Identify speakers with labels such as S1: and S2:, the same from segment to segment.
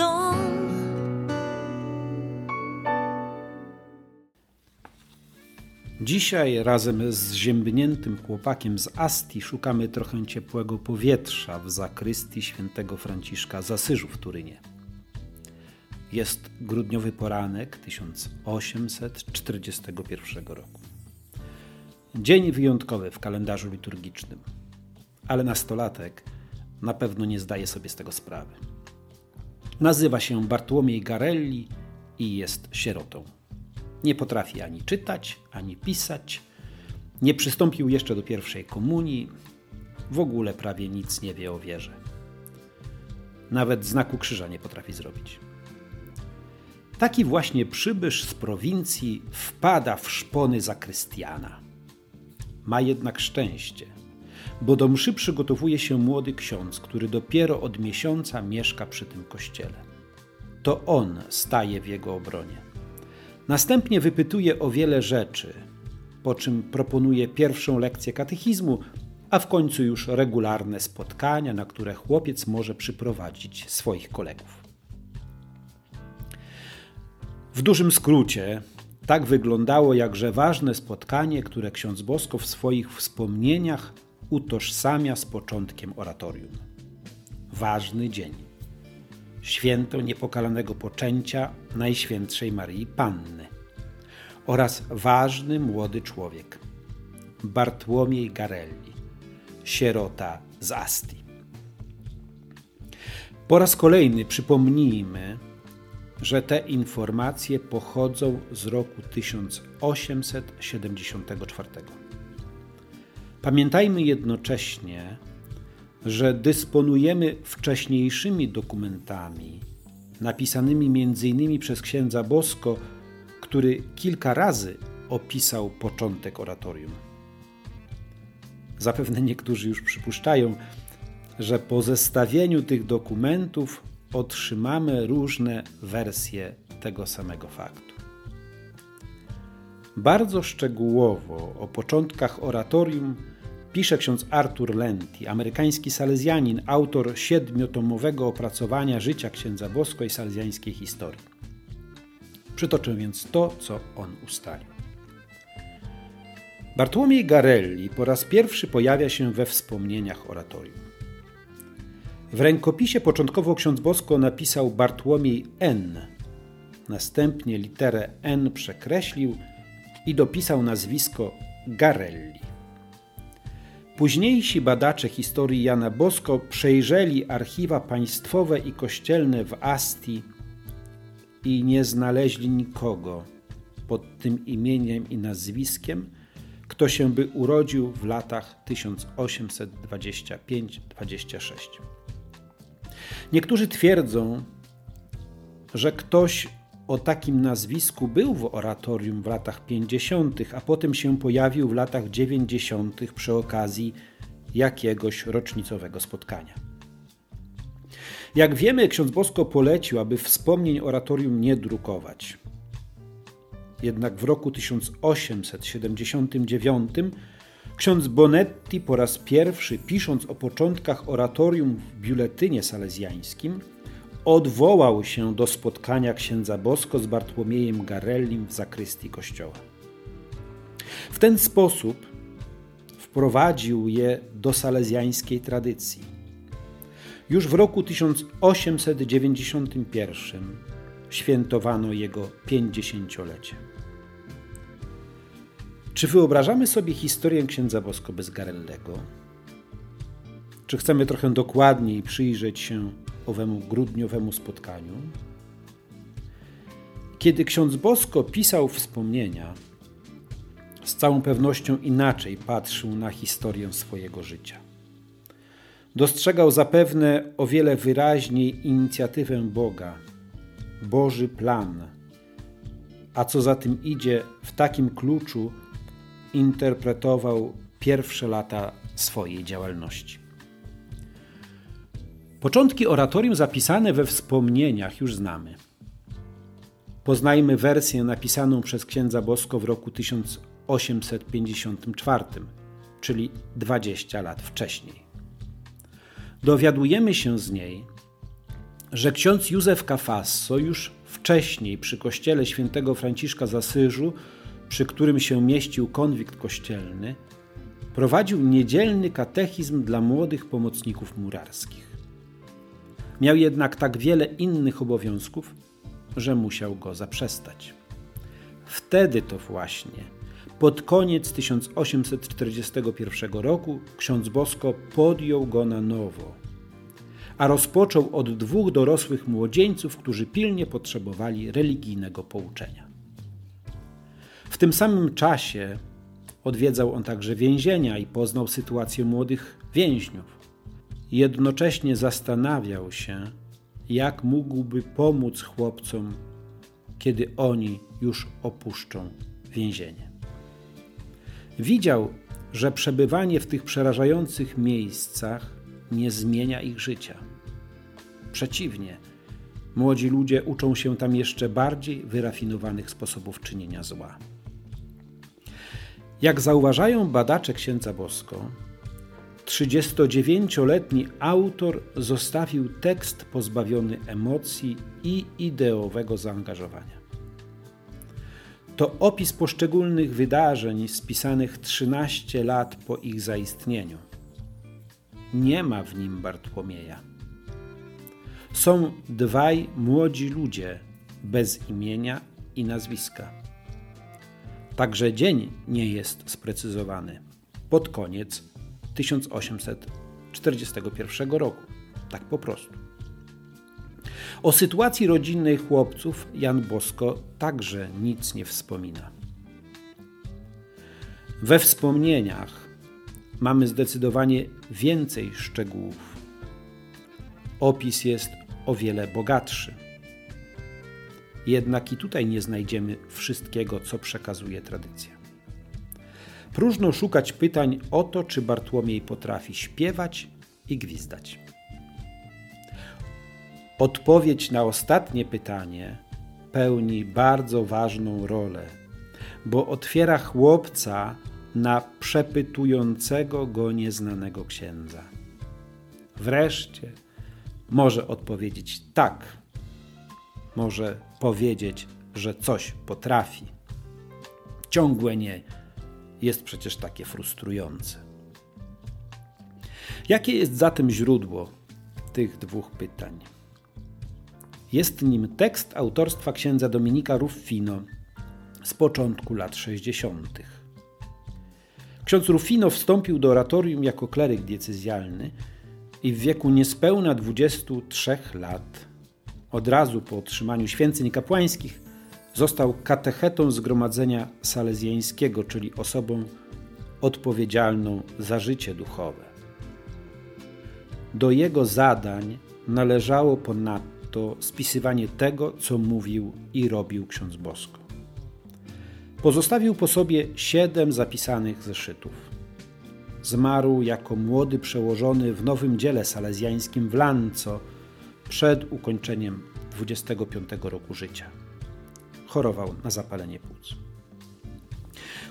S1: dom. Dzisiaj razem z ziębniętym chłopakiem z Asti szukamy trochę ciepłego powietrza w zakrystii świętego Franciszka z Asyżu w Turynie. Jest grudniowy poranek 1841 roku. Dzień wyjątkowy w kalendarzu liturgicznym, ale nastolatek na pewno nie zdaje sobie z tego sprawy. Nazywa się Bartłomiej Garelli i jest sierotą. Nie potrafi ani czytać, ani pisać. Nie przystąpił jeszcze do pierwszej komunii. W ogóle prawie nic nie wie o wierze. Nawet znaku krzyża nie potrafi zrobić. Taki właśnie przybysz z prowincji wpada w szpony zakrystiana. Ma jednak szczęście, bo do mszy przygotowuje się młody ksiądz, który dopiero od miesiąca mieszka przy tym kościele. To on staje w jego obronie. Następnie wypytuje o wiele rzeczy, po czym proponuje pierwszą lekcję katechizmu, a w końcu już regularne spotkania, na które chłopiec może przyprowadzić swoich kolegów. W dużym skrócie, tak wyglądało jakże ważne spotkanie, które ksiądz Bosko w swoich wspomnieniach utożsamia z początkiem oratorium. Ważny dzień święto niepokalanego poczęcia Najświętszej Marii Panny oraz ważny młody człowiek Bartłomiej Garelli, sierota z Asti. Po raz kolejny przypomnijmy, że te informacje pochodzą z roku 1874. Pamiętajmy jednocześnie, że dysponujemy wcześniejszymi dokumentami, napisanymi m.in. przez księdza Bosko, który kilka razy opisał początek oratorium. Zapewne niektórzy już przypuszczają, że po zestawieniu tych dokumentów otrzymamy różne wersje tego samego faktu. Bardzo szczegółowo o początkach oratorium pisze ksiądz Arthur Lenti, amerykański salezjanin, autor siedmiotomowego opracowania życia księdza Bosko i salezjańskiej historii. Przytoczę więc to, co on ustalił. Bartłomiej Garelli po raz pierwszy pojawia się we wspomnieniach oratorium. W rękopisie początkowo ksiądz Bosko napisał Bartłomiej N. Następnie literę N przekreślił i dopisał nazwisko Garelli. Późniejsi badacze historii Jana Bosko przejrzeli archiwa państwowe i kościelne w Asti i nie znaleźli nikogo pod tym imieniem i nazwiskiem, kto się by urodził w latach 1825-26. Niektórzy twierdzą, że ktoś o takim nazwisku był w oratorium w latach 50., a potem się pojawił w latach 90. przy okazji jakiegoś rocznicowego spotkania. Jak wiemy, ksiądz Bosko polecił, aby wspomnień oratorium nie drukować. Jednak w roku 1879 ksiądz Bonetti po raz pierwszy, pisząc o początkach oratorium w biuletynie salezjańskim, odwołał się do spotkania księdza Bosko z Bartłomiejem Garellim w zakrystii kościoła. W ten sposób wprowadził je do salezjańskiej tradycji. Już w roku 1891 świętowano jego pięćdziesięciolecie. Czy wyobrażamy sobie historię księdza Bosko bez Garellego? Czy chcemy trochę dokładniej przyjrzeć się owemu grudniowemu spotkaniu. Kiedy ksiądz Bosko pisał wspomnienia, z całą pewnością inaczej patrzył na historię swojego życia. Dostrzegał zapewne o wiele wyraźniej inicjatywę Boga, Boży plan, a co za tym idzie, w takim kluczu interpretował pierwsze lata swojej działalności. Początki oratorium zapisane we wspomnieniach już znamy. Poznajmy wersję napisaną przez księdza Bosko w roku 1854, czyli 20 lat wcześniej. Dowiadujemy się z niej, że ksiądz Józef Cafasso już wcześniej przy kościele świętego Franciszka z Asyżu przy którym się mieścił konwikt kościelny, prowadził niedzielny katechizm dla młodych pomocników murarskich. Miał jednak tak wiele innych obowiązków, że musiał go zaprzestać. Wtedy to właśnie, pod koniec 1841 roku, ksiądz Bosko podjął go na nowo, a rozpoczął od dwóch dorosłych młodzieńców, którzy pilnie potrzebowali religijnego pouczenia. W tym samym czasie odwiedzał on także więzienia i poznał sytuację młodych więźniów. Jednocześnie zastanawiał się, jak mógłby pomóc chłopcom, kiedy oni już opuszczą więzienie. Widział, że przebywanie w tych przerażających miejscach nie zmienia ich życia. Przeciwnie, młodzi ludzie uczą się tam jeszcze bardziej wyrafinowanych sposobów czynienia zła. Jak zauważają badacze księdza Bosko, 39-letni autor zostawił tekst pozbawiony emocji i ideowego zaangażowania. To opis poszczególnych wydarzeń spisanych 13 lat po ich zaistnieniu. Nie ma w nim Bartłomieja. Są dwaj młodzi ludzie bez imienia i nazwiska. Także dzień nie jest sprecyzowany. Pod koniec 1841 roku. Tak po prostu. O sytuacji rodzinnej chłopców Jan Bosko także nic nie wspomina. We wspomnieniach mamy zdecydowanie więcej szczegółów. Opis jest o wiele bogatszy. Jednak i tutaj nie znajdziemy wszystkiego, co przekazuje tradycja. Próżno szukać pytań o to, czy Bartłomiej potrafi śpiewać i gwizdać. Odpowiedź na ostatnie pytanie pełni bardzo ważną rolę, bo otwiera chłopca na przepytującego go nieznanego księdza. Wreszcie może odpowiedzieć tak, może powiedzieć, że coś potrafi. Ciągłe nie jest przecież takie frustrujące. Jakie jest zatem źródło tych dwóch pytań? Jest nim tekst autorstwa księdza Dominika Ruffino z początku lat 60. Ksiądz Ruffino wstąpił do oratorium jako kleryk diecezjalny i w wieku niespełna 23 lat, od razu po otrzymaniu święceń kapłańskich, Został katechetą zgromadzenia salezjańskiego, czyli osobą odpowiedzialną za życie duchowe. Do jego zadań należało ponadto spisywanie tego, co mówił i robił ksiądz Bosko. Pozostawił po sobie siedem zapisanych zeszytów. Zmarł jako młody przełożony w nowym dziele salezjańskim w Lanco przed ukończeniem 25 roku życia chorował na zapalenie płuc.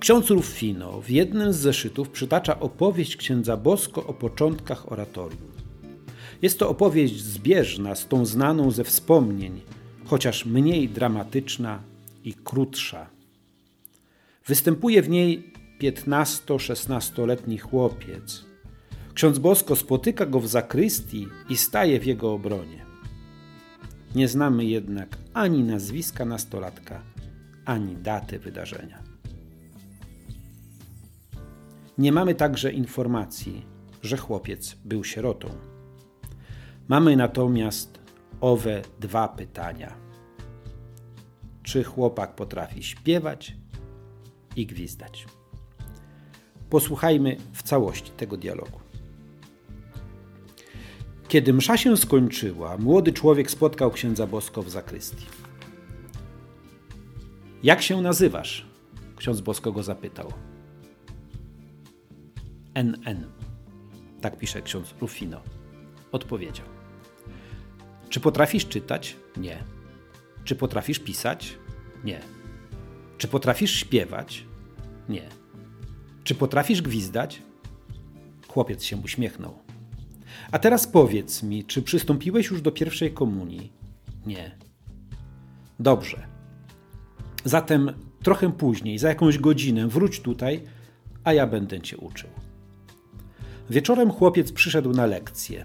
S1: Ksiądz Ruffino w jednym z zeszytów przytacza opowieść księdza Bosko o początkach oratorium. Jest to opowieść zbieżna z tą znaną ze wspomnień, chociaż mniej dramatyczna i krótsza. Występuje w niej 15-16-letni chłopiec. Ksiądz Bosko spotyka go w zakrystii i staje w jego obronie. Nie znamy jednak ani nazwiska nastolatka, ani daty wydarzenia. Nie mamy także informacji, że chłopiec był sierotą. Mamy natomiast owe dwa pytania. Czy chłopak potrafi śpiewać i gwizdać? Posłuchajmy w całości tego dialogu. Kiedy msza się skończyła, młody człowiek spotkał księdza Bosko w zakrystii. Jak się nazywasz? Ksiądz Bosko go zapytał. NN. Tak pisze ksiądz Rufino. Odpowiedział. Czy potrafisz czytać? Nie. Czy potrafisz pisać? Nie. Czy potrafisz śpiewać? Nie. Czy potrafisz gwizdać? Chłopiec się uśmiechnął. A teraz powiedz mi, czy przystąpiłeś już do pierwszej komunii? Nie. Dobrze. Zatem Trochę później, za jakąś godzinę, wróć tutaj, a ja będę cię uczył. Wieczorem chłopiec przyszedł na lekcję.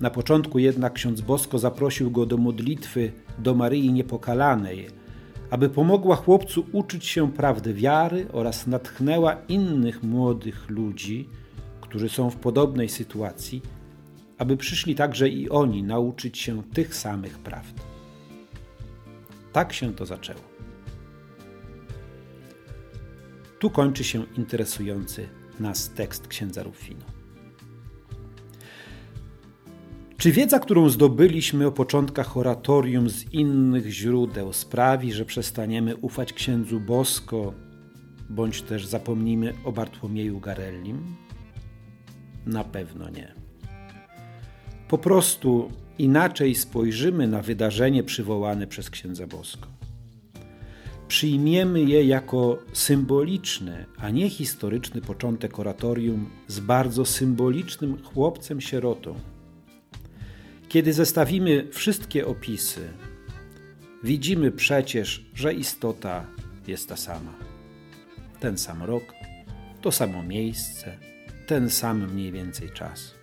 S1: Na początku jednak ksiądz Bosko zaprosił go do modlitwy do Maryi Niepokalanej, aby pomogła chłopcu uczyć się prawdy wiary oraz natchnęła innych młodych ludzi, którzy są w podobnej sytuacji, aby przyszli także i oni nauczyć się tych samych prawd. Tak się to zaczęło. Tu kończy się interesujący nas tekst księdza Rufino. Czy wiedza, którą zdobyliśmy o początkach oratorium z innych źródeł, sprawi, że przestaniemy ufać księdzu Bosko, bądź też zapomnimy o Bartłomieju Garellim? Na pewno nie. Po prostu inaczej spojrzymy na wydarzenie przywołane przez księdza Bosko. Przyjmiemy je jako symboliczny, a nie historyczny początek oratorium z bardzo symbolicznym chłopcem sierotą kiedy zestawimy wszystkie opisy, widzimy przecież, że istota jest ta sama. Ten sam rok, to samo miejsce, ten sam mniej więcej czas.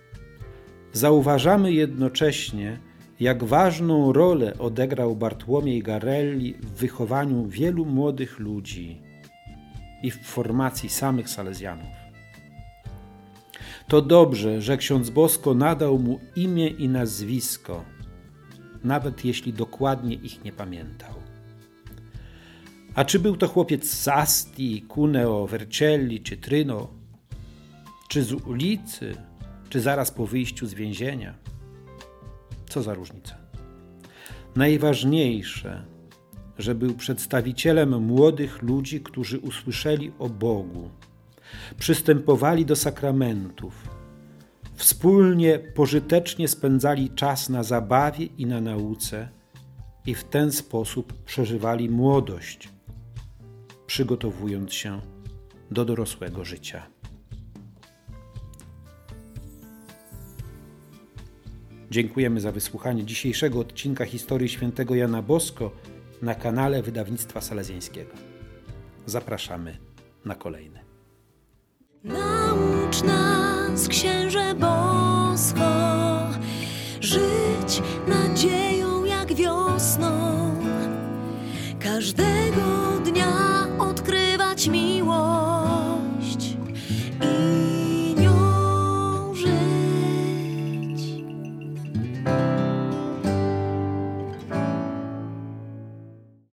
S1: Zauważamy jednocześnie, jak ważną rolę odegrał Bartłomiej Garelli w wychowaniu wielu młodych ludzi i w formacji samych Salezjanów. To dobrze, że ksiądz Bosko nadał mu imię i nazwisko, nawet jeśli dokładnie ich nie pamiętał. A czy był to chłopiec z Asti, Cuneo, Vercelli czy Tryno, czy z ulicy, czy zaraz po wyjściu z więzienia? Co za różnica. Najważniejsze, że był przedstawicielem młodych ludzi, którzy usłyszeli o Bogu przystępowali do sakramentów, wspólnie pożytecznie spędzali czas na zabawie i na nauce i w ten sposób przeżywali młodość, przygotowując się do dorosłego życia. Dziękujemy za wysłuchanie dzisiejszego odcinka historii świętego Jana Bosko na kanale Wydawnictwa Salezjańskiego. Zapraszamy na kolejny.
S2: Naucz nas, księże bosko, żyć nadzieją jak wiosną. Każdego